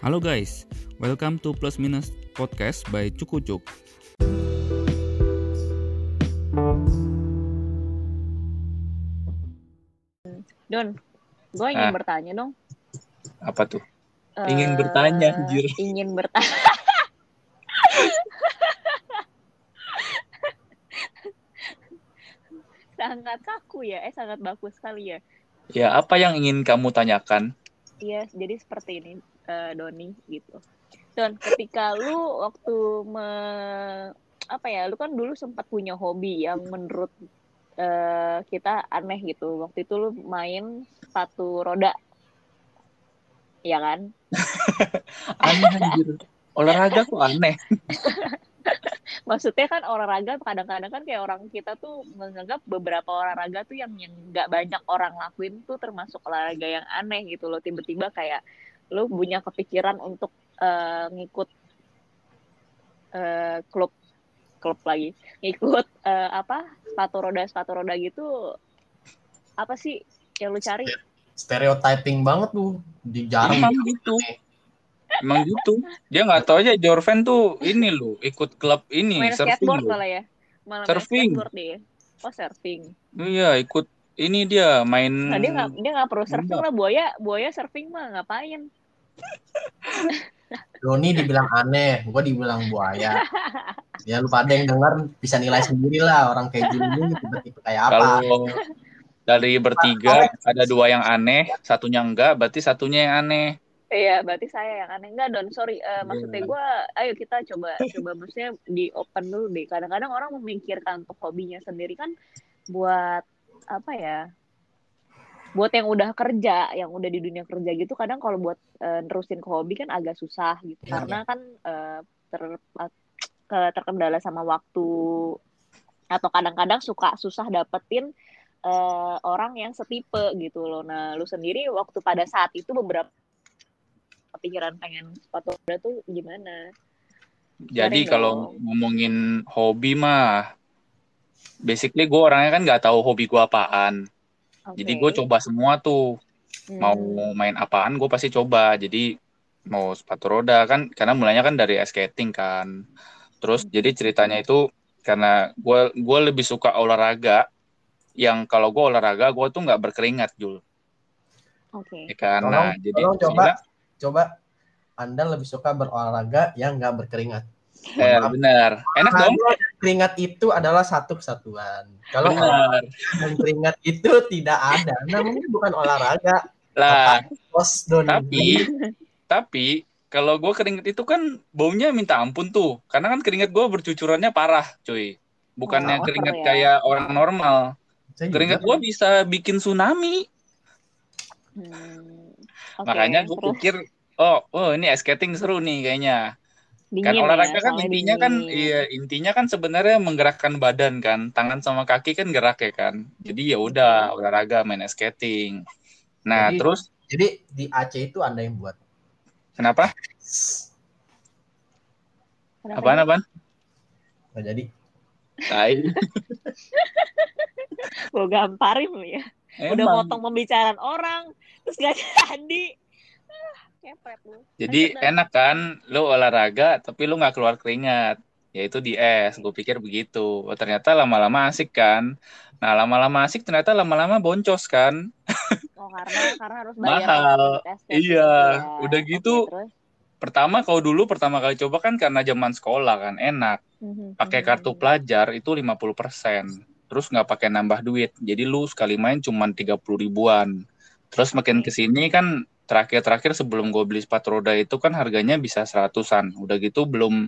Halo guys, welcome to Plus Minus Podcast by Cukucuk. Don, gue ingin Ah. bertanya dong. Apa tuh? Ingin bertanya, anjir. Ingin bertanya. sangat kaku ya, eh sangat baku sekali ya. Ya, apa yang ingin kamu tanyakan? Iya, jadi seperti ini, eh, Doni gitu. Don, ketika lu waktu me, apa ya, lu kan dulu sempat punya hobi yang menurut eh, kita aneh gitu. Waktu itu lu main sepatu roda, ya kan? Aneh anjir. Olahraga kok aneh. maksudnya kan olahraga kadang-kadang kan kayak orang kita tuh menganggap beberapa olahraga tuh yang yang nggak banyak orang lakuin tuh termasuk olahraga yang aneh gitu loh tiba-tiba kayak lu punya kepikiran untuk eh, ngikut eh, klub klub lagi. Ngikut eh, apa sepatu roda sepatu roda gitu apa sih yang lu cari? Stereotyping banget tuh di jarang Emang gitu. Emang gitu. Dia nggak tahu aja Jorven tuh ini loh, ikut klub ini main surfing malah ya? Malah Surfing. oh surfing. Iya, ikut ini dia main Nah, dia nggak dia nggak perlu surfing Enggak. lah buaya buaya surfing mah ngapain Doni dibilang aneh gue dibilang buaya ya lu pada yang denger bisa nilai sendiri lah orang kayak Juni tipe-tipe kayak apa kalau dari bertiga ada dua yang aneh, satunya enggak, berarti satunya yang aneh. Iya, berarti saya yang aneh. Enggak, Don. Sorry. Eh, maksudnya gue, ayo kita coba, coba maksudnya di open dulu deh. Kadang-kadang orang memikirkan untuk hobinya sendiri kan buat, apa ya, buat yang udah kerja, yang udah di dunia kerja gitu, kadang kalau buat eh, nerusin ke hobi kan agak susah gitu. Iya, Karena kan eh, ter, ke- terkendala sama waktu, atau kadang-kadang suka susah dapetin eh, orang yang setipe gitu loh. Nah, lu sendiri waktu pada saat itu beberapa kepikiran pengen sepatu roda tuh gimana? Jadi kalau ngomongin hobi mah, basically gue orangnya kan nggak tahu hobi gue apaan. Jadi gue coba semua tuh, Hmm. mau main apaan gue pasti coba. Jadi mau sepatu roda kan, karena mulanya kan dari skating kan. Terus Hmm. jadi ceritanya itu karena gue gue lebih suka olahraga yang kalau gue olahraga gue tuh nggak berkeringat Jul, Oke. ya kan? Tolong- Nah, jadi tolong coba sehingga- coba anda lebih suka berolahraga yang nggak berkeringat eh, benar, enak dong, Karena keringat itu adalah satu kesatuan. Kalau dan keringat itu tidak ada. Namanya bukan olahraga. Lah, bos Doni tapi tapi kalau gue keringet itu kan baunya minta ampun tuh. Karena kan keringet gue bercucurannya parah cuy. Bukannya Oh, keringet ya. kayak orang normal. Saya juga. keringet gue bisa bikin tsunami. Hmm. Oke, makanya gue pikir oh oh ini ice skating seru nih kayaknya kan dingin olahraga ya, kan intinya kan dingin. iya intinya kan sebenarnya menggerakkan badan kan tangan sama kaki kan gerak ya kan jadi ya udah olahraga main skating nah Jadi- terus jadi di Aceh itu anda yang buat kenapa Kenapa apaan sih? apaan Nggak jadi Tai. Gue gamparin ya. Udah Emang. motong pembicaraan orang, terus gak jadi. Kepret lu. Jadi enak kan, lu olahraga tapi lu nggak keluar keringat. Yaitu di es, gue pikir begitu. Oh, ternyata lama-lama asik kan. Nah lama-lama asik ternyata lama-lama boncos kan. Oh, karena karena harus bayar Mahal. tes Iya, gitu udah gitu. terus? Pertama kalau dulu pertama kali coba kan karena zaman sekolah kan enak. Mhm, Pakai mhm. kartu pelajar itu 50%. Terus nggak pakai nambah duit. Jadi lu sekali main cuma 30 ribuan. Terus makin ke sini kan terakhir-terakhir sebelum gue beli sepatu roda itu kan harganya bisa seratusan. Udah gitu belum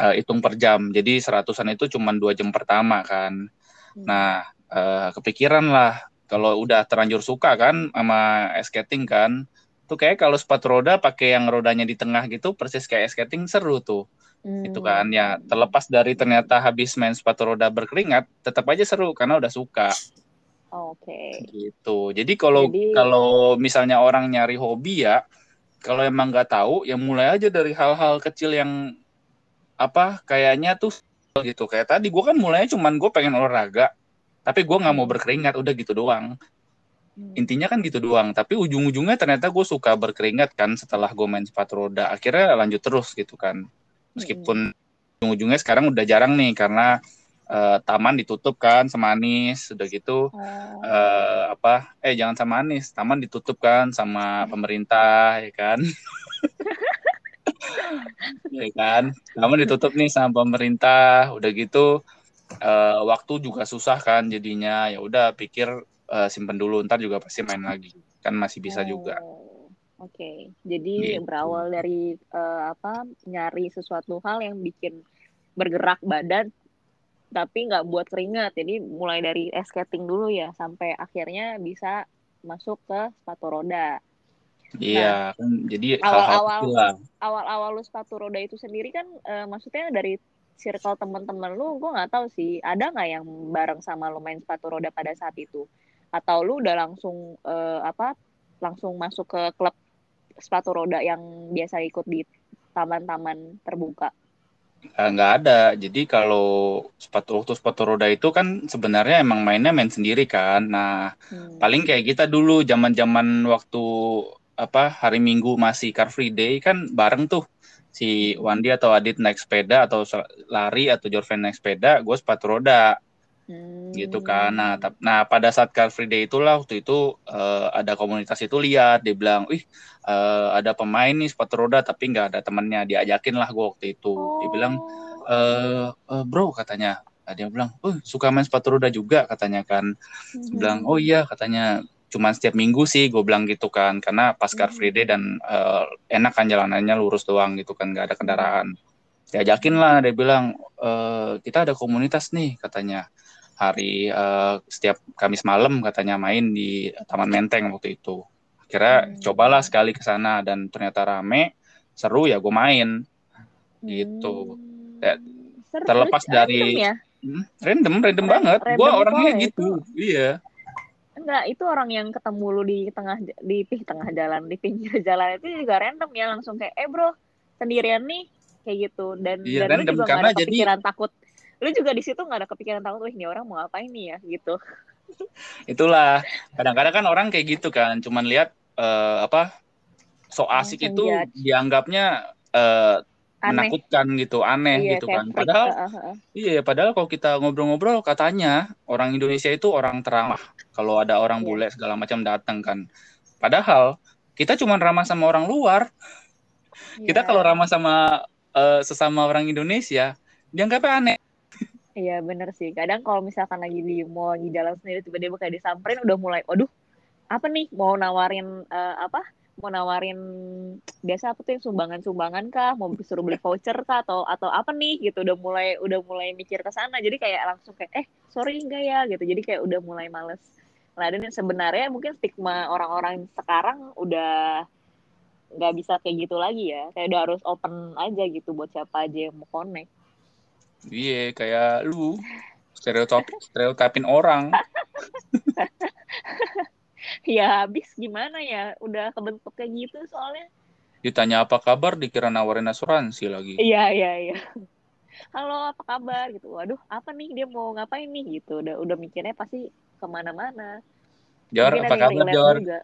eh, hitung per jam. Jadi seratusan itu cuma dua jam pertama kan. Hmm. Nah eh, kepikiran lah kalau udah terlanjur suka kan sama skating kan. Tuh kayak kalau sepatu roda pakai yang rodanya di tengah gitu persis kayak skating seru tuh itu kan ya Hmm. terlepas dari ternyata habis main sepatu roda berkeringat tetap aja seru karena udah suka Oke. gitu. Jadi kalau Jadi- kalau misalnya orang nyari hobi ya kalau emang nggak tahu ya mulai aja dari hal-hal kecil yang apa kayaknya tuh gitu. Kayak tadi gue kan mulainya cuman gue pengen olahraga tapi gue nggak mau berkeringat udah gitu doang. Hmm. intinya kan gitu doang tapi ujung-ujungnya ternyata gue suka berkeringat kan setelah gue main sepatu roda. Akhirnya lanjut terus gitu kan. Meskipun ujung-ujungnya sekarang udah jarang nih karena eh, taman ditutup kan sama Anis udah gitu. Oh. eh, apa? Eh jangan sama Anis taman ditutup kan sama pemerintah ya kan? Ya kan? Taman ditutup nih sama pemerintah udah gitu. Eh, waktu juga susah kan jadinya. Ya udah pikir eh, simpen dulu ntar juga pasti main lagi. Kan masih bisa juga. Oh, Oke, jadi Gitu. berawal dari eh, apa nyari sesuatu hal yang bikin bergerak badan, tapi nggak buat keringat. Jadi mulai dari skating dulu ya, sampai akhirnya bisa masuk ke sepatu roda. iya kan jadi awal-awal- Awal-awal lu sepatu roda itu sendiri kan, eh, maksudnya dari circle teman-teman lu, gue nggak tahu sih, ada nggak yang bareng sama lu main sepatu roda pada saat itu? Atau lu udah langsung eh, apa? Langsung masuk ke klub sepatu roda yang biasa ikut di taman-taman terbuka? Nggak ada. Jadi kalau sepatu waktu sepatu roda itu kan sebenarnya emang mainnya main sendiri kan. Nah Hmm. paling kayak kita dulu zaman-zaman waktu apa hari Minggu masih Car Free Day kan bareng tuh. Si Wandi atau Adit naik sepeda atau lari atau Jorven naik sepeda gue sepatu roda Hmm. gitu kan. Nah nah pada saat Car Free Day itulah waktu itu eh, ada komunitas itu lihat dia bilang ih eh, ada pemain nih sepatu roda tapi nggak ada temennya. Diajakin lah gue waktu itu. Dia bilang eh eh, bro katanya. Nah, dia bilang oh suka main sepatu roda juga katanya kan. Hmm. Dia bilang oh iya katanya. Cuman setiap minggu sih gue bilang gitu kan. Karena pas Car Free Day dan eh, enak kan jalanannya lurus doang gitu kan nggak ada kendaraan. Diajakin lah dia bilang "Eh, kita ada komunitas nih katanya hari eh, setiap Kamis malam katanya main di Taman Menteng waktu itu kira Hmm. cobalah sekali ke sana dan ternyata rame seru ya gue main gitu. Ya, Hmm. Seru, terlepas lucu, dari- random ya? Hmm, random random Ran- banget gue orangnya gitu iya Enggak, itu orang yang ketemu lu di tengah di tengah jalan, di pinggir jalan itu juga random ya langsung kayak, "Eh, Bro, sendirian nih." Kayak gitu. Dan Iya, dan lu random, juga karena ada jadi- kepikiran takut. Lu juga di situ nggak ada kepikiran takut, "Wih, ini orang mau ngapain nih ya?" gitu. itulah kadang-kadang kan orang kayak gitu kan cuman lihat eh, apa so asik Langsung itu judge. dianggapnya eh, Aneh. menakutkan gitu aneh Iya, gitu kan padahal heeh. iya padahal kalau kita ngobrol-ngobrol katanya orang Indonesia itu orang teramah kalau ada orang Iya. bule segala macam datang kan padahal kita cuma ramah sama orang luar kita Iya. kalau ramah sama eh, sesama orang Indonesia dianggapnya aneh Iya bener sih. Kadang kalau misalkan lagi di mall di jalan sendiri tiba-tiba kayak disamperin udah mulai, waduh apa nih mau nawarin eh, apa? Mau nawarin biasa apa tuh yang sumbangan-sumbangan kah? Mau disuruh beli voucher kah? Atau atau apa nih gitu? Udah mulai udah mulai mikir ke sana. Jadi kayak langsung kayak eh sorry enggak ya gitu. Jadi kayak udah mulai males. Nah dan sebenarnya mungkin stigma orang-orang sekarang udah nggak bisa kayak gitu lagi ya. Kayak udah harus open aja gitu buat siapa aja yang mau connect. Iya kayak lu stereotip stereotipin orang. Ya habis gimana ya? Udah kebentuk kayak gitu soalnya. Ditanya apa kabar? Dikira nawarin asuransi lagi. Iya iya iya. Halo apa kabar? Gitu. Waduh apa nih? Dia mau ngapain nih? Gitu. Udah udah mikirnya pasti ke mana-mana. Jor Mungkin apa kabar Jor juga.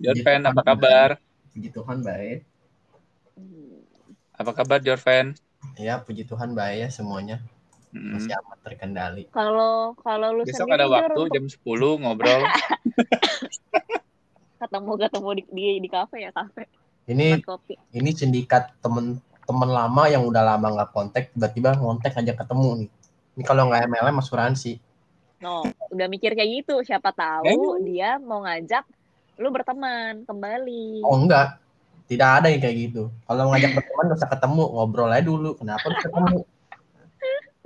Jor Tuhan apa kabar? Puji Tuhan baik. Hmm. apa kabar Jor Fan Ya, puji Tuhan baik ya semuanya. Hmm. Masih amat terkendali. kalau kalau lu besok sendiri ada waktu untuk jam 10 ngobrol ketemu ketemu di, di di kafe ya kafe Ini kopi ini sindikat temen-temen lama yang udah lama nggak kontak, tiba-tiba ngontek aja ketemu nih. Ini kalau nggak MLM asuransi. no udah mikir kayak gitu siapa tahu Eh. dia mau ngajak lu berteman kembali Oh enggak, tidak ada yang kayak gitu. Kalau ngajak berteman gak usah ketemu, ngobrol aja dulu. Kenapa harus ketemu?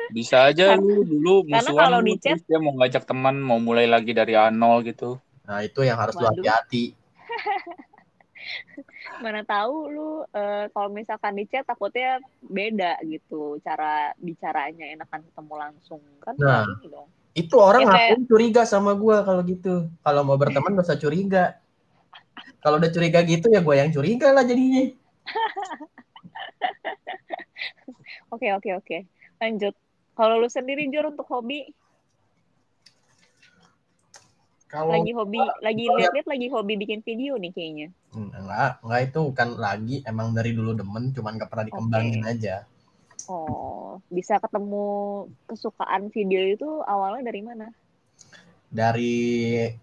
bisa aja lu dulu Karena musuhan kalau lu, di chat- dia mau ngajak teman mau mulai lagi dari nol gitu Nah itu yang harus lu Waduh. hati-hati. mana tahu lu eh, kalau misalkan di chat takutnya beda gitu cara bicaranya enakan ketemu langsung kan Nah. dong Itu orang Ya, kayak- ngapain curiga sama gua kalau gitu. Kalau mau berteman gak usah curiga. Kalau udah curiga gitu ya gue yang curiga lah jadinya. oke oke oke lanjut kalau lu sendiri Jur untuk hobi Kalau Lagi hobi, lagi lihat-lihat lagi hobi bikin video nih kayaknya. enggak, enggak itu bukan lagi emang dari dulu demen, cuman gak pernah dikembangin aja. Oh, bisa ketemu kesukaan video itu awalnya dari mana? Dari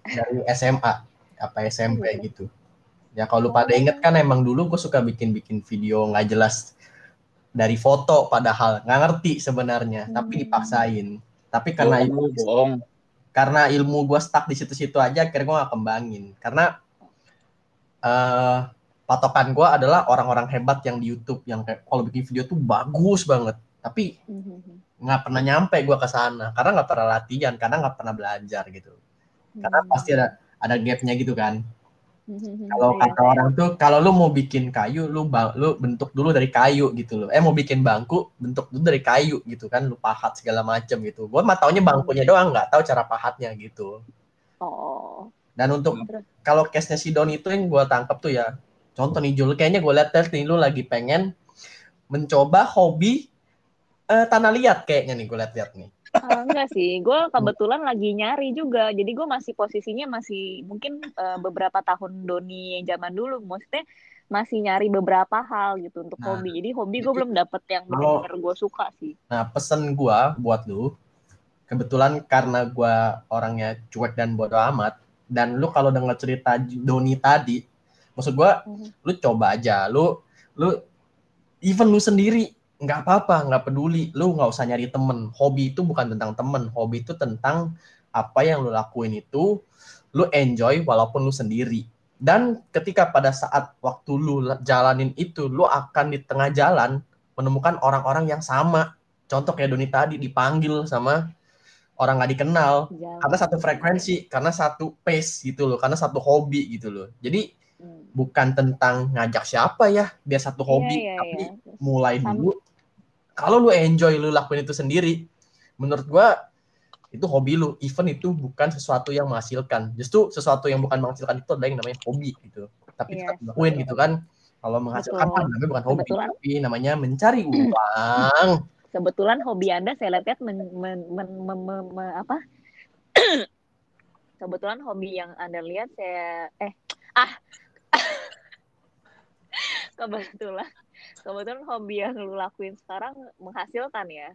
dari SMA apa SMP Oh, gitu. Ya kalau lu pada inget kan emang dulu gue suka bikin-bikin video nggak jelas dari foto padahal nggak ngerti sebenarnya, tapi Hmm. dipaksain. Tapi karena lu, bohong. karena ilmu gue stuck di situ-situ aja akhirnya gue gak kembangin karena eh patokan gue adalah orang-orang hebat yang di YouTube yang kayak kalau bikin video tuh bagus banget tapi Mhm. nggak pernah nyampe gue ke sana karena nggak pernah latihan karena nggak pernah belajar gitu karena Hmm. pasti ada ada gapnya gitu kan. Kalau Iya. kata orang tuh kalau lu mau bikin kayu lu lu bentuk dulu dari kayu gitu loh eh mau bikin bangku bentuk dulu dari kayu gitu kan lu pahat segala macem gitu gue mah taunya bangkunya doang nggak tahu cara pahatnya gitu Oh. Dan untuk Terus? kalau case-nya si Don itu yang gue tangkap tuh ya, contoh nih Jul, kayaknya gue liat nih lu lagi pengen mencoba hobi eh, tanah liat kayaknya nih gue liat-liat nih. Ah, enggak sih, gue kebetulan lagi nyari juga. Jadi gue masih posisinya masih mungkin eh, beberapa tahun Doni yang zaman dulu. Maksudnya masih nyari beberapa hal gitu untuk Nah, hobi. Jadi hobi gue belum dapet yang benar-benar gue suka sih. Nah pesen gue buat lu, kebetulan karena gue orangnya cuek dan bodo amat, dan lu kalau denger cerita Doni tadi, maksud gue Mhm. lu coba aja, lu lu even lu sendiri nggak apa-apa, nggak peduli, lu nggak usah nyari temen. Hobi itu bukan tentang temen, hobi itu tentang apa yang lu lakuin itu, lu enjoy walaupun lu sendiri. Dan ketika pada saat waktu lu jalanin itu, lu akan di tengah jalan menemukan orang-orang yang sama. Contoh kayak Doni tadi dipanggil sama orang nggak dikenal Jangan. karena satu frekuensi, karena satu pace gitu loh, karena satu hobi gitu loh. Jadi. Bukan tentang ngajak siapa ya biar satu hobi Iya, iya, tapi iya. mulai Sama- dulu. Kalau lu enjoy lu lakuin itu sendiri menurut gua itu hobi lu. Even itu bukan sesuatu yang menghasilkan. Justru sesuatu yang bukan menghasilkan itu adalah yang namanya hobi gitu. Tapi Iya, tetap lakuin gitu kan. Kalau menghasilkan Betul. kan namanya bukan hobi Kebetulan. tapi namanya mencari uang. Kebetulan hobi Anda saya lihat men, men, men, men- men- men- apa? Kebetulan hobi yang Anda lihat saya eh ah kebetulan kebetulan hobi yang lu lakuin sekarang menghasilkan ya.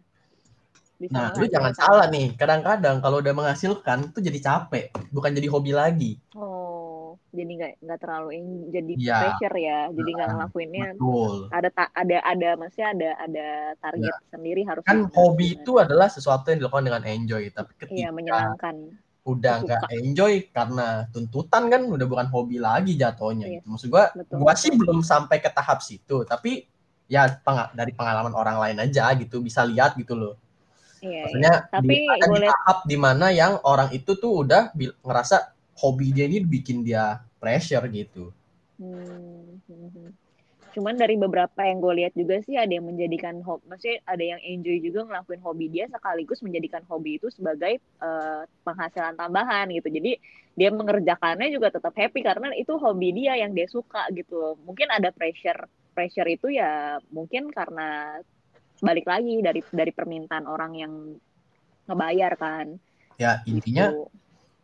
Bisa nah lu jangan salah nih kadang-kadang kalau udah menghasilkan itu jadi capek bukan jadi hobi lagi Oh, jadi nggak nggak terlalu jadi Iya. pressure ya. Jadi nggak Nah, ngelakuinnya betul ada ta- ada ada maksudnya ada ada target sendiri harus kan hobi itu adalah sesuatu yang dilakukan dengan enjoy tapi ketika iya menyenangkan. Udah nggak enjoy karena tuntutan kan udah bukan hobi lagi jatuhnya Iya. gitu. Maksud gua Betul, gua betul. sih belum sampai ke tahap situ, tapi ya penga- dari pengalaman orang lain aja gitu bisa lihat gitu loh. Iya, iya. Maksudnya Tapi di, ada gue di tahap di mana yang orang itu tuh udah ngerasa hobi dia ini bikin dia pressure gitu. Hmm, hmm, hmm. Cuman dari beberapa yang gue lihat juga sih ada yang menjadikan hobi, maksudnya ada yang enjoy juga ngelakuin hobi dia sekaligus menjadikan hobi itu sebagai eh, penghasilan tambahan gitu. Jadi dia mengerjakannya juga tetap happy karena itu hobi dia yang dia suka gitu. Mungkin ada pressure, pressure itu ya mungkin karena balik lagi dari dari permintaan orang yang ngebayar kan. Ya intinya Gitu.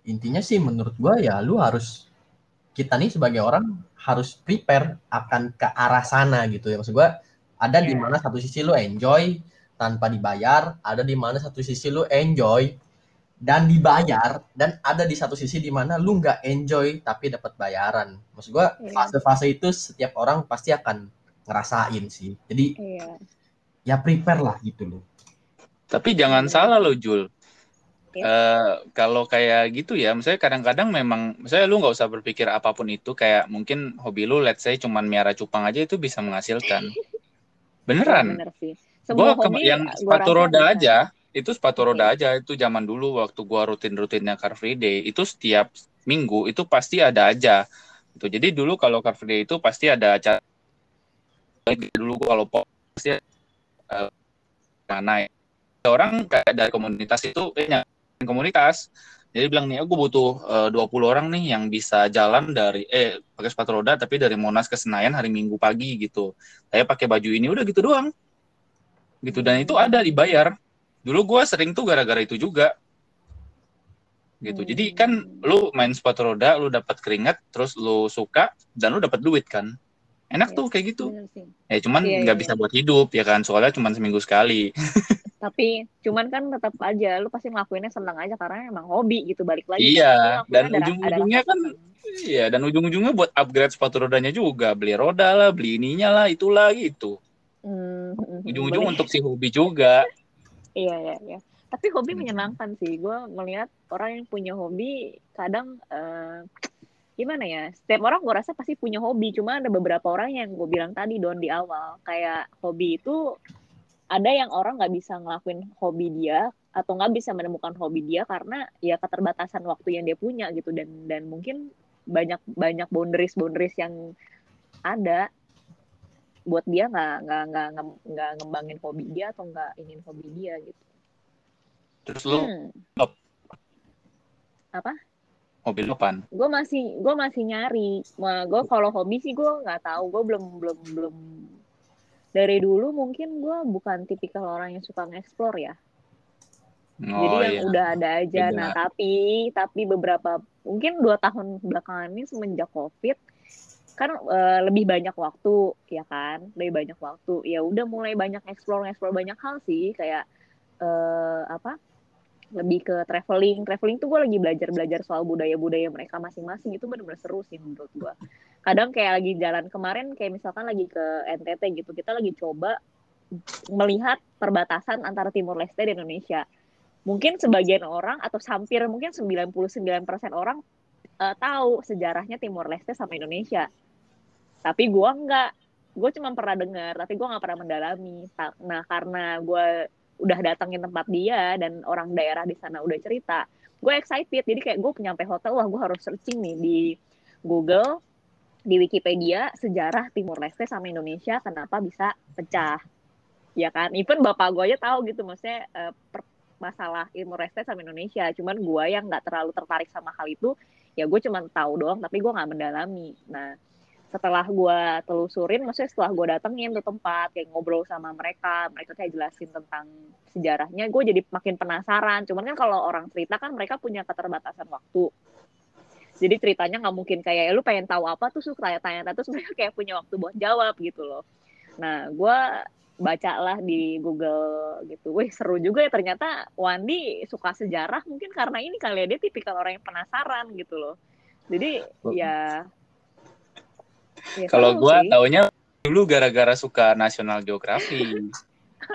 intinya sih menurut gua ya lu harus kita nih sebagai orang harus prepare akan ke arah sana gitu ya maksud gua ada di Iya. mana satu sisi lu enjoy tanpa dibayar ada di mana satu sisi lu enjoy dan dibayar dan ada di satu sisi di mana lu nggak enjoy tapi dapat bayaran maksud gua Iya. fase-fase itu setiap orang pasti akan ngerasain sih jadi Iya. ya prepare lah gitu loh Tapi jangan salah loh Jul. Eh, kalau kayak gitu ya, misalnya kadang-kadang memang, misalnya lu nggak usah berpikir apa pun itu, kayak mungkin hobi lu, let's say cuman miara cupang aja itu bisa menghasilkan. Beneran. Bener sih. Gua Semua ke- hobi yang sepatu roda bisa. aja, itu sepatu Oke. roda aja itu zaman dulu waktu gua rutin-rutinnya Car Free Day, itu setiap minggu itu pasti ada aja. Gitu. Jadi dulu kalau Car Free Day itu pasti ada acara dulu gua kalau pasti eh, mana ya. orang kayak dari komunitas itu eh, nyari komunitas jadi bilang nih aku butuh eh, 20 orang nih yang bisa jalan dari eh pakai sepatu roda tapi dari Monas ke Senayan hari Minggu pagi gitu saya pakai baju ini udah gitu doang gitu dan itu ada dibayar dulu gua sering tuh gara-gara itu juga gitu. Hmm. Jadi kan lu main sepatu roda, lu dapat keringat, terus lu suka dan lu dapat duit kan. Enak Iya, tuh kayak gitu. Ya cuman Iya, nggak iya, bisa buat hidup ya kan, soalnya cuman seminggu sekali. Tapi cuman kan tetap aja lu pasti ngelakuinnya senang aja karena emang hobi gitu balik lagi. Iya, kan. Dan ujung-ujungnya kan. Iya, dan ujung-ujungnya buat upgrade sepatu rodanya juga, beli roda lah, beli ininya lah, itulah gitu. Hmm, hmm, Ujung-ujung boleh. untuk si hobi juga. Iya, iya, iya. Tapi hobi Hmm. menyenangkan sih. Gue melihat orang yang punya hobi kadang eh, gimana ya? Setiap orang gue rasa pasti punya hobi. Cuma ada beberapa orang yang gue bilang tadi don di awal, kayak hobi itu ada yang orang nggak bisa ngelakuin hobi dia atau nggak bisa menemukan hobi dia karena ya keterbatasan waktu yang dia punya gitu dan dan mungkin banyak banyak boundaries boundaries yang ada buat dia nggak nggak nggak nggak- ngembangin hobi dia atau nggak ingin hobi dia gitu. Terus lu Hmm. hobi lu apaan? gue masih gue masih nyari gue kalau hobi sih gue nggak tahu gue belum belum belum dari dulu mungkin gue bukan tipikal orang yang suka nge-explore ya. Oh jadi yang iya. udah ada aja. Beda. nah tapi tapi beberapa mungkin dua tahun belakangan ini semenjak covid kan eh, lebih banyak waktu ya kan? Lebih banyak waktu. Ya udah mulai banyak explore explore banyak hal sih. Kayak eh, apa lebih ke traveling. Traveling tuh gue lagi belajar belajar soal budaya budaya mereka masing-masing. Itu benar-benar seru sih menurut gue kadang kayak lagi jalan kemarin kayak misalkan lagi ke NTT gitu kita lagi coba melihat perbatasan antara Timur Leste dan Indonesia. Mungkin sebagian orang atau hampir mungkin 99% orang eh, tahu sejarahnya Timur Leste sama Indonesia. Tapi gue enggak. Gue cuma pernah dengar tapi gue nggak pernah mendalami. Nah karena gue udah datangin tempat dia dan orang daerah di sana udah cerita gue excited. Jadi kayak gue nyampe hotel wah gue harus searching nih di Google di Wikipedia sejarah Timur Leste sama Indonesia kenapa bisa pecah. Ya kan? Even bapak gue aja tahu gitu maksudnya per- masalah Timur Leste sama Indonesia. Cuman gue yang nggak terlalu tertarik sama hal itu ya gue cuma tahu doang tapi gue nggak mendalami. Nah setelah gue telusurin maksudnya setelah gue datengin tuh tempat kayak ngobrol sama mereka mereka kayak jelasin tentang sejarahnya gue jadi makin penasaran. Cuman kan kalau orang cerita kan mereka punya keterbatasan waktu. Jadi ceritanya nggak mungkin kayak "Ya, lu pengen tahu apa tuh? Suka tanya-tanya terus mereka kayak punya waktu buat jawab gitu loh. Nah gue bacalah di Google gitu. Wih seru juga ya ternyata Wandi suka sejarah mungkin karena ini kali ya dia tipikal orang yang penasaran gitu loh. Jadi ya, ya Kalau sih. taunya dulu gara-gara suka National Geography.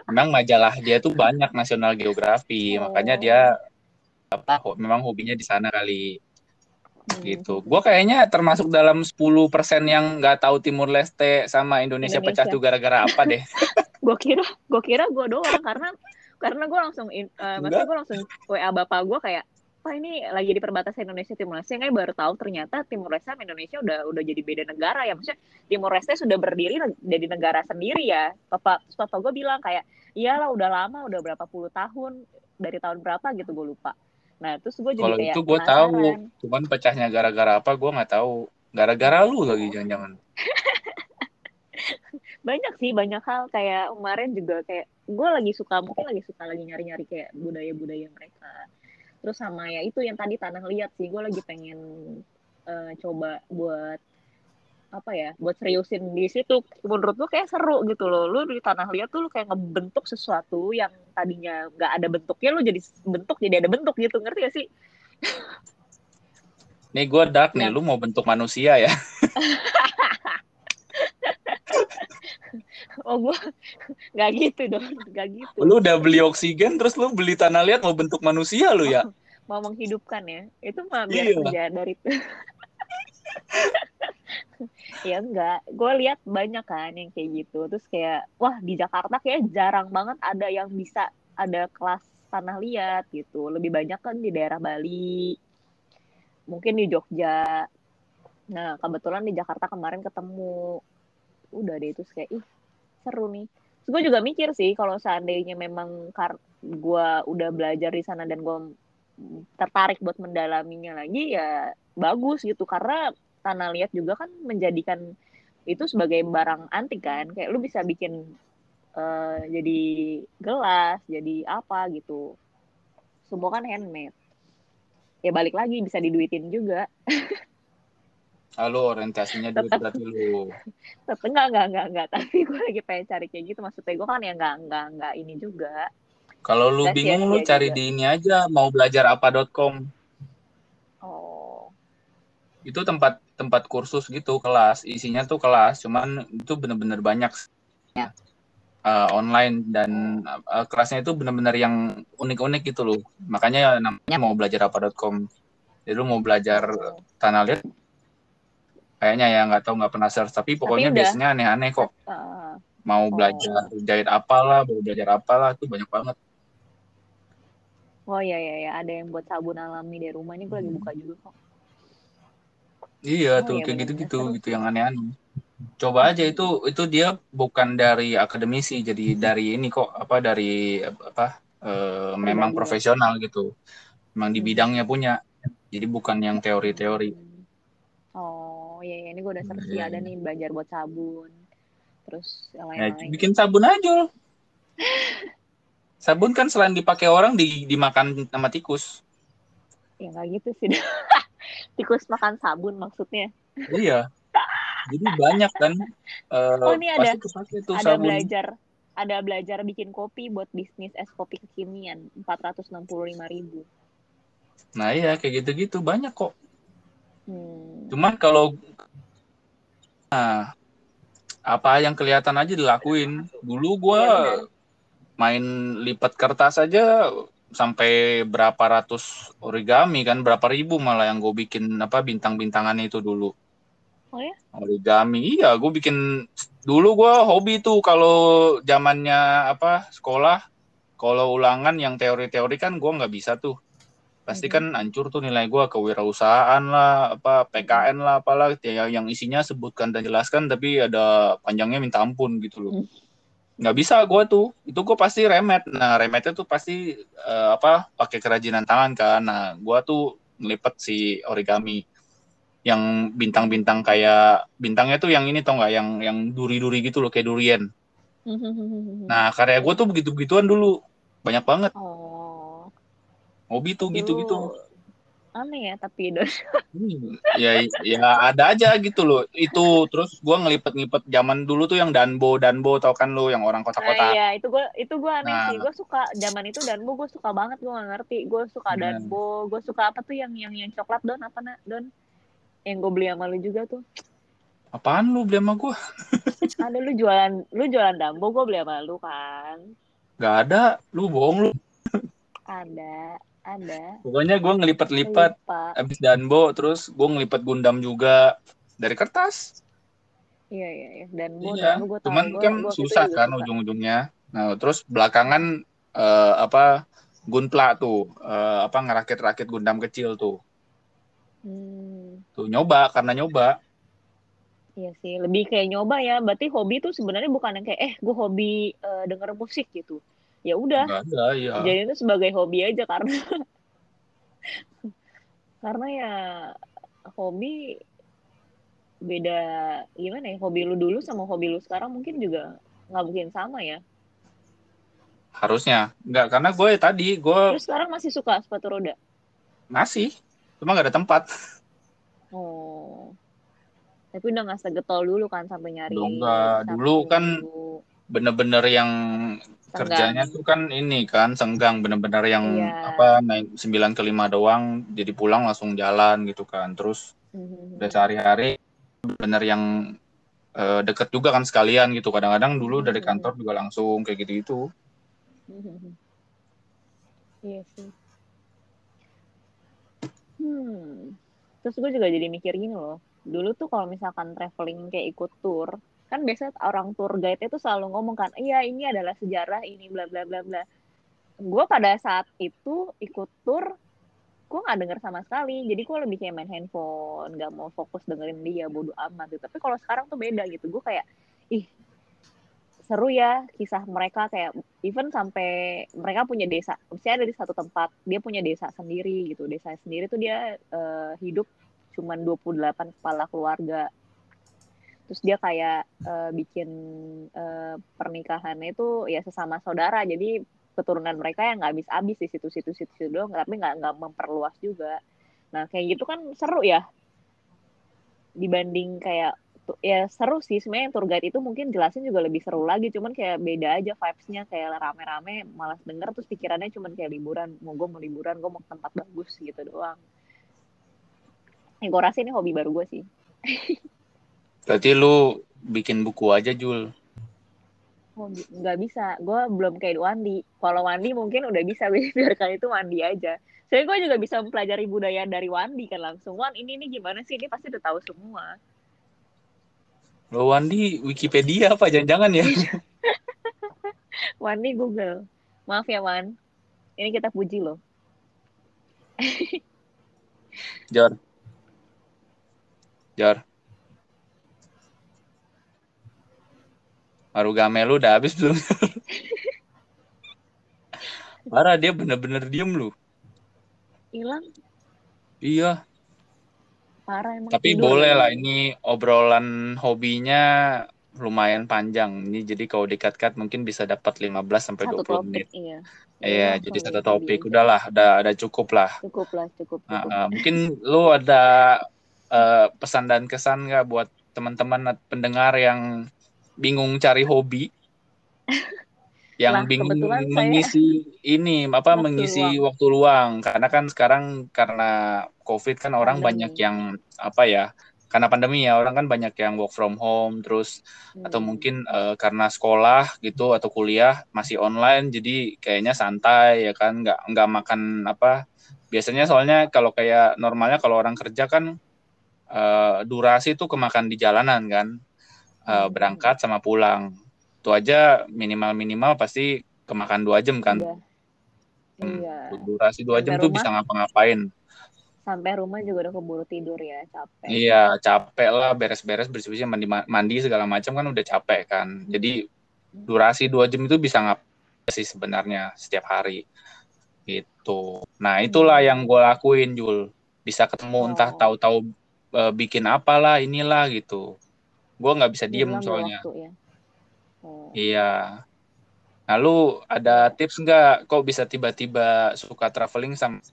Memang majalah dia tuh banyak National Geography, Oh. makanya dia apa ho- memang hobinya di sana kali Hmm. gitu. Gua kayaknya termasuk dalam 10% yang nggak tahu Timur Leste sama Indonesia, Indonesia. pecah tuh gara-gara apa deh? gue kira gue kira gue doang karena karena gue langsung in, eh, maksudnya gue langsung wa bapak gue kayak wah ini lagi di perbatasan Indonesia Timur Leste. Kayak baru tahu ternyata Timur Leste sama Indonesia udah udah jadi beda negara ya. Maksudnya Timur Leste sudah berdiri jadi negara sendiri ya. Papa papa gue bilang kayak iyalah udah lama udah berapa puluh tahun dari tahun berapa? Gitu gue lupa. Nah terus gue jadi Kalau itu gue tahu, cuman pecahnya gara-gara apa gue nggak tahu. Gara-gara lu lagi jangan-jangan. banyak sih banyak hal. Kayak kemarin juga kayak gue lagi suka mungkin lagi suka lagi nyari-nyari kayak budaya-budaya mereka terus sama ya itu yang tadi tanah liat sih gue lagi pengen eh, coba buat apa ya buat seriusin di situ. Menurut gue kayak seru gitu loh. Lu di tanah liat tuh lu kayak ngebentuk sesuatu yang tadinya nggak ada bentuknya lu jadi bentuk jadi ada bentuk gitu. Ngerti gak sih? Nih gue dark nih, Ya. lu mau bentuk manusia ya? oh gue nggak gitu dong nggak gitu. Lu udah beli oksigen, terus lu beli tanah liat mau bentuk manusia lu ya? mau menghidupkan ya? Itu mah biar Iya. kerja dari ya enggak gue lihat banyak kan yang kayak gitu. Terus kayak wah di Jakarta kayak jarang banget ada yang bisa ada kelas tanah liat gitu. Lebih banyak kan di daerah Bali mungkin di Jogja. Nah kebetulan di Jakarta kemarin ketemu. Udah deh terus kayak ih seru nih. Terus gue juga mikir sih kalau seandainya memang kar gue udah belajar di sana dan gue tertarik buat mendalaminya lagi ya bagus gitu. Karena tanah liat juga kan menjadikan itu sebagai barang antik kan. Kayak lu bisa bikin eh, jadi gelas jadi apa gitu. Semua kan handmade. Ya balik lagi bisa diduitin juga Halo, orientasinya duit berarti lu. tapi enggak enggak enggak enggak tapi gue lagi pengen cari kayak gitu maksudnya gue kan ya enggak enggak enggak ini juga Kalau lu Nggak bingung lu cari juga. di ini aja mau belajar apa.com. oh Itu tempat tempat kursus gitu, kelas. Isinya tuh kelas, cuman itu bener-bener banyak Ya. eh, online dan eh, kelasnya itu bener-bener yang unik-unik gitu loh. Makanya namanya mau belajar apa.com. Jadi lu mau belajar tanah liat kayaknya ya nggak tahu nggak pernah search tapi pokoknya udah. biasanya aneh-aneh kok Ah, mau Oh. belajar jahit apalah mau belajar apalah itu banyak banget oh iya iya iya ada yang buat sabun alami di rumah ini gue lagi buka juga kok Iya Oh, tuh iya kayak gitu-gitu gitu yang aneh-aneh. Coba aja itu itu dia bukan dari akademisi jadi dari ini kok apa dari apa eh, memang ya. profesional gitu. Memang di bidangnya punya. Jadi bukan yang teori-teori. Hmm. oh iya iya ini gue udah search Iya, ada nih belajar buat sabun terus yang Ya, lain-lain bikin sabun aja. Sabun kan selain dipakai orang di, dimakan sama tikus. ya nggak gitu sih tikus makan sabun maksudnya Iya. Jadi banyak kan eh, Oh, ini ada- pasti tuh ada sabun. belajar ada belajar bikin kopi buat bisnis es kopi kekinian 465 ribu Nah iya kayak gitu-gitu banyak kok. Hmm. Cuman kalau nah apa yang kelihatan aja dilakuin. Dulu gua Iya, main lipat kertas aja sampai berapa ratus origami kan, berapa ribu malah yang gue bikin apa bintang-bintangannya itu dulu. Oh ya? Origami, iya gue bikin dulu gua hobi tuh kalau zamannya apa sekolah, kalau ulangan yang teori-teori kan gua nggak bisa tuh. Pasti kan hancur tuh nilai gua kewirausahaan lah, apa PKN lah, apalah ya, yang isinya sebutkan dan jelaskan tapi ada panjangnya minta ampun gitu loh. Hmm. Nggak bisa gua tuh, itu gua pasti remet. Nah remetnya tuh pasti eh, apa pakai kerajinan tangan kan. Nah gua tuh ngelipet si origami yang bintang-bintang kayak bintangnya tuh yang ini tau nggak yang yang duri-duri gitu loh kayak durian. Nah karya gua tuh begitu-begituan dulu banyak banget oh hobi tuh gitu-gitu. aneh ya tapi Don. Hmm, ya ya ada aja gitu loh. Itu terus gua ngelipet-ngipet zaman dulu tuh yang danbo danbo tau kan lu yang orang Nah, kotak-kotak iya itu gue itu gue aneh Nah. sih. gue suka zaman itu danbo gue suka banget gue gak ngerti. Gue suka Nah. danbo gue suka apa tuh yang yang yang coklat don? Apa nak? Don? Yang gue beli sama lu juga tuh. Apaan lu beli sama gua? Ada lu jualan lu jualan dambo gue beli sama lu kan. Nggak ada. Lu bohong lu. Ada ada. Pokoknya gua ngelipet-lipet lupa. Abis danbo terus gua ngelipet gundam juga. Dari kertas. Iya iya iya. Danbo iya. Danbo gue cuman Gua- kan gua susah kan suka. ujung-ujungnya. Nah terus belakangan eh, apa gunpla tuh eh, apa ngerakit-rakit gundam kecil tuh. Hmm, tuh nyoba karena nyoba. Iya sih lebih kayak nyoba ya. Berarti hobi tuh sebenarnya bukan yang kayak eh gue hobi eh, denger musik gitu ya udah. Ya jadi itu sebagai hobi aja karena karena ya hobi beda gimana ya hobi lu dulu sama hobi lu sekarang mungkin juga nggak mungkin sama ya. Harusnya. Nggak karena gue tadi gue terus sekarang masih suka sepatu roda? Masih cuma nggak ada tempat. Oh. Tapi udah nggak segetol dulu kan sampai nyari Udah nggak. Sabtu Dulu kan Minggu. Bener-bener yang Senggang. kerjanya tuh kan ini kan senggang bener-bener yang Iya. apa naik 9 ke 5 doang jadi pulang langsung jalan gitu kan terus Mhm. udah sehari-hari bener yang eh, deket juga kan sekalian gitu kadang-kadang dulu dari Mhm. kantor juga langsung kayak gitu-gitu Mhm. Iya sih. Hmm. Terus gue juga jadi mikir gini loh. Dulu tuh kalau misalkan traveling kayak ikut tour, kan biasanya orang tour guide itu selalu ngomong kan, iya ini adalah sejarah ini bla bla bla bla. Gue pada saat itu ikut tour, gue nggak denger sama sekali. Jadi gue lebih kayak main handphone, nggak mau fokus dengerin dia, bodo amat. Gitu. Tapi kalau sekarang tuh beda gitu. Gue kayak, ih seru ya kisah mereka kayak even sampai mereka punya desa misalnya dari satu tempat dia punya desa sendiri gitu desa sendiri tuh dia eh, hidup cuman 28 kepala keluarga terus dia kayak eh, bikin eh, pernikahannya itu ya sesama saudara. Jadi keturunan mereka yang nggak habis-habis di situ-situ situ doang tapi nggak nggak memperluas juga. Nah, kayak gitu kan seru ya. Dibanding kayak ya seru sih. Sebenarnya yang tour guide itu mungkin jelasin juga lebih seru lagi. Cuman kayak beda aja vibes-nya. Kayak rame-rame malas denger terus pikirannya cuman kayak liburan. Mau gue mau liburan gue mau ke tempat bagus gitu doang. Rasa ini hobi baru gue sih Berarti lu bikin buku aja Jul. Oh, nggak bisa. Gue belum kayak Wandi. Kalau Wandi mungkin udah bisa biarkan itu Wandi aja. Soalnya gue juga bisa mempelajari budaya dari Wandi kan langsung. Wan ini nih gimana sih? Ini pasti udah tahu semua. Lo Wandi Wikipedia apa jangan-jangan ya? Wandi Google. Maaf ya Wan. Ini kita puji loh. Jor. Jor. Marugame lu udah habis belum? Parah dia bener-bener diem lu. Hilang. Iya. Parah emang. Tapi tidur boleh lah ini obrolan hobinya lumayan panjang. Ini jadi kalau dikat-kat mungkin bisa dapat 15 sampai Satu 20 topik, menit. iya. Iya, langsung jadi satu topik udahlah, udah ada cukup lah. Cukup lah, cukup. Nah, cukup. eh, mungkin lu ada eh, pesan dan kesan nggak buat teman-teman pendengar yang bingung cari hobi, yang Lah, bingung kebetulan saya mengisi ini apa waktu mengisi luang. waktu luang, karena kan sekarang karena COVID kan orang Pandemi. banyak yang apa ya, karena pandemi ya orang kan banyak yang work from home, terus atau Hmm. mungkin eh, karena sekolah gitu atau kuliah masih online, jadi kayaknya santai ya kan, nggak nggak makan apa biasanya soalnya kalau kayak normalnya kalau orang kerja kan eh, durasi tuh kemakan di jalanan kan Eh, Hmm. berangkat sama pulang itu aja minimal minimal pasti kemakan dua jam kan Udah. Hmm, Iya. durasi dua jam tuh bisa ngapa-ngapain Sampai rumah juga udah keburu tidur ya, capek. iya capek lah beres-beres bersih-bersih mandi mandi segala macam kan udah capek kan jadi durasi dua jam itu bisa ngapain sih sebenarnya setiap hari gitu nah itulah yang gue lakuin Jul bisa ketemu entah Oh. tahu-tahu eh, bikin apalah inilah gitu gue nggak bisa diem Dibilang soalnya waktu ya. Oh. Iya. Nah, lu ada tips nggak kok bisa tiba-tiba suka traveling sama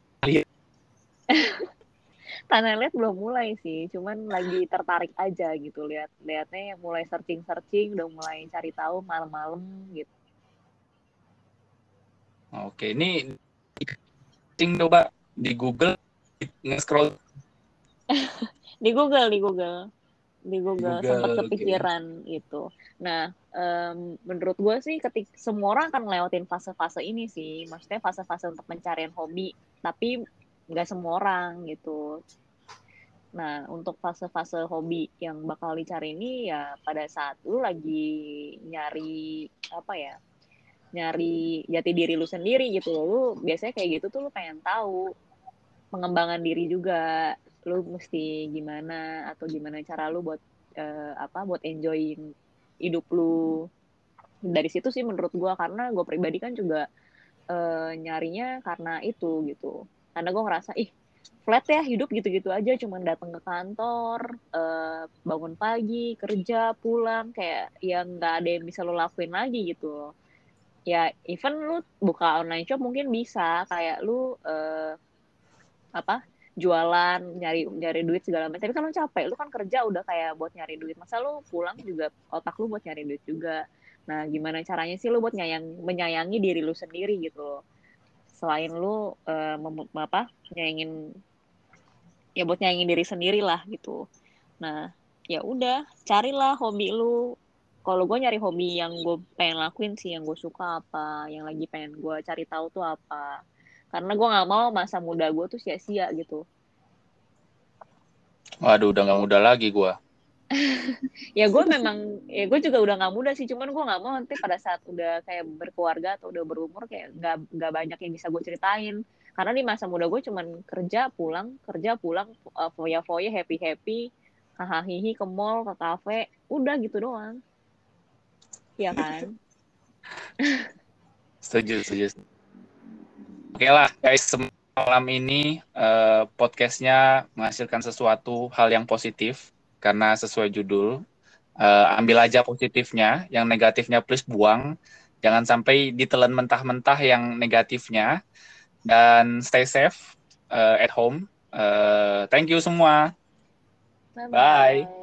Tanah liat belum mulai sih, cuman lagi tertarik aja gitu lihat lihatnya yang mulai searching searching, udah mulai cari tahu malam-malam gitu. Oke, ini cing coba di Google nge-scroll Di Google, di Google, di Google, Google, sempat kepikiran itu. Nah, em, menurut gue sih ketik semua orang akan ngelewatin fase-fase ini sih, maksudnya fase-fase untuk pencarian hobi, tapi nggak semua orang gitu. Nah, untuk fase-fase hobi yang bakal dicari ini ya pada saat lu lagi nyari apa ya? Nyari jati diri lu sendiri gitu. Lu biasanya kayak gitu tuh lu pengen tahu pengembangan diri juga. Lu mesti gimana atau gimana cara lu buat eh, apa? Buat enjoying hidup lu. Dari situ sih menurut gua karena gue pribadi kan juga eh, nyarinya karena itu gitu. Karena gue ngerasa ih flat ya hidup gitu-gitu aja cuman datang ke kantor eh, bangun pagi kerja pulang kayak yang nggak ada yang bisa lo lakuin lagi gitu ya even lu buka online shop mungkin bisa kayak lu eh, apa jualan nyari nyari duit segala macam. Tapi kan lu capek lu kan kerja udah kayak buat nyari duit. Masa lu pulang juga otak lu buat nyari duit juga. Nah gimana caranya sih lu buat nyayang menyayangi diri lu sendiri gitu loh. Selain lu eh, mem- apa nyayangin ya buat nyayangin diri sendiri lah gitu. Nah ya udah carilah hobi lu. Kalau gue nyari hobi yang gue pengen lakuin sih yang gue suka apa yang lagi pengen gue cari tahu tuh apa karena gue nggak mau masa muda gue tuh sia-sia gitu. Waduh, udah nggak muda lagi gua. ya gue memang ya gue juga udah nggak muda sih. Cuman gue nggak mau nanti pada saat udah kayak berkeluarga atau udah berumur kayak nggak nggak banyak yang bisa gue ceritain. Karena di masa muda gue cuman kerja pulang kerja pulang uh, foya foya happy happy hahaha hihi ke mall ke kafe udah gitu doang. Iya kan? Setuju, setuju. Oke lah, guys, sem- malam ini eh, podcastnya menghasilkan sesuatu hal yang positif karena sesuai judul. Eh, ambil aja positifnya, yang negatifnya please buang. Jangan sampai ditelan mentah-mentah yang negatifnya. Dan stay safe eh, at home. Eh, thank you semua. Bye. Bye. -bye.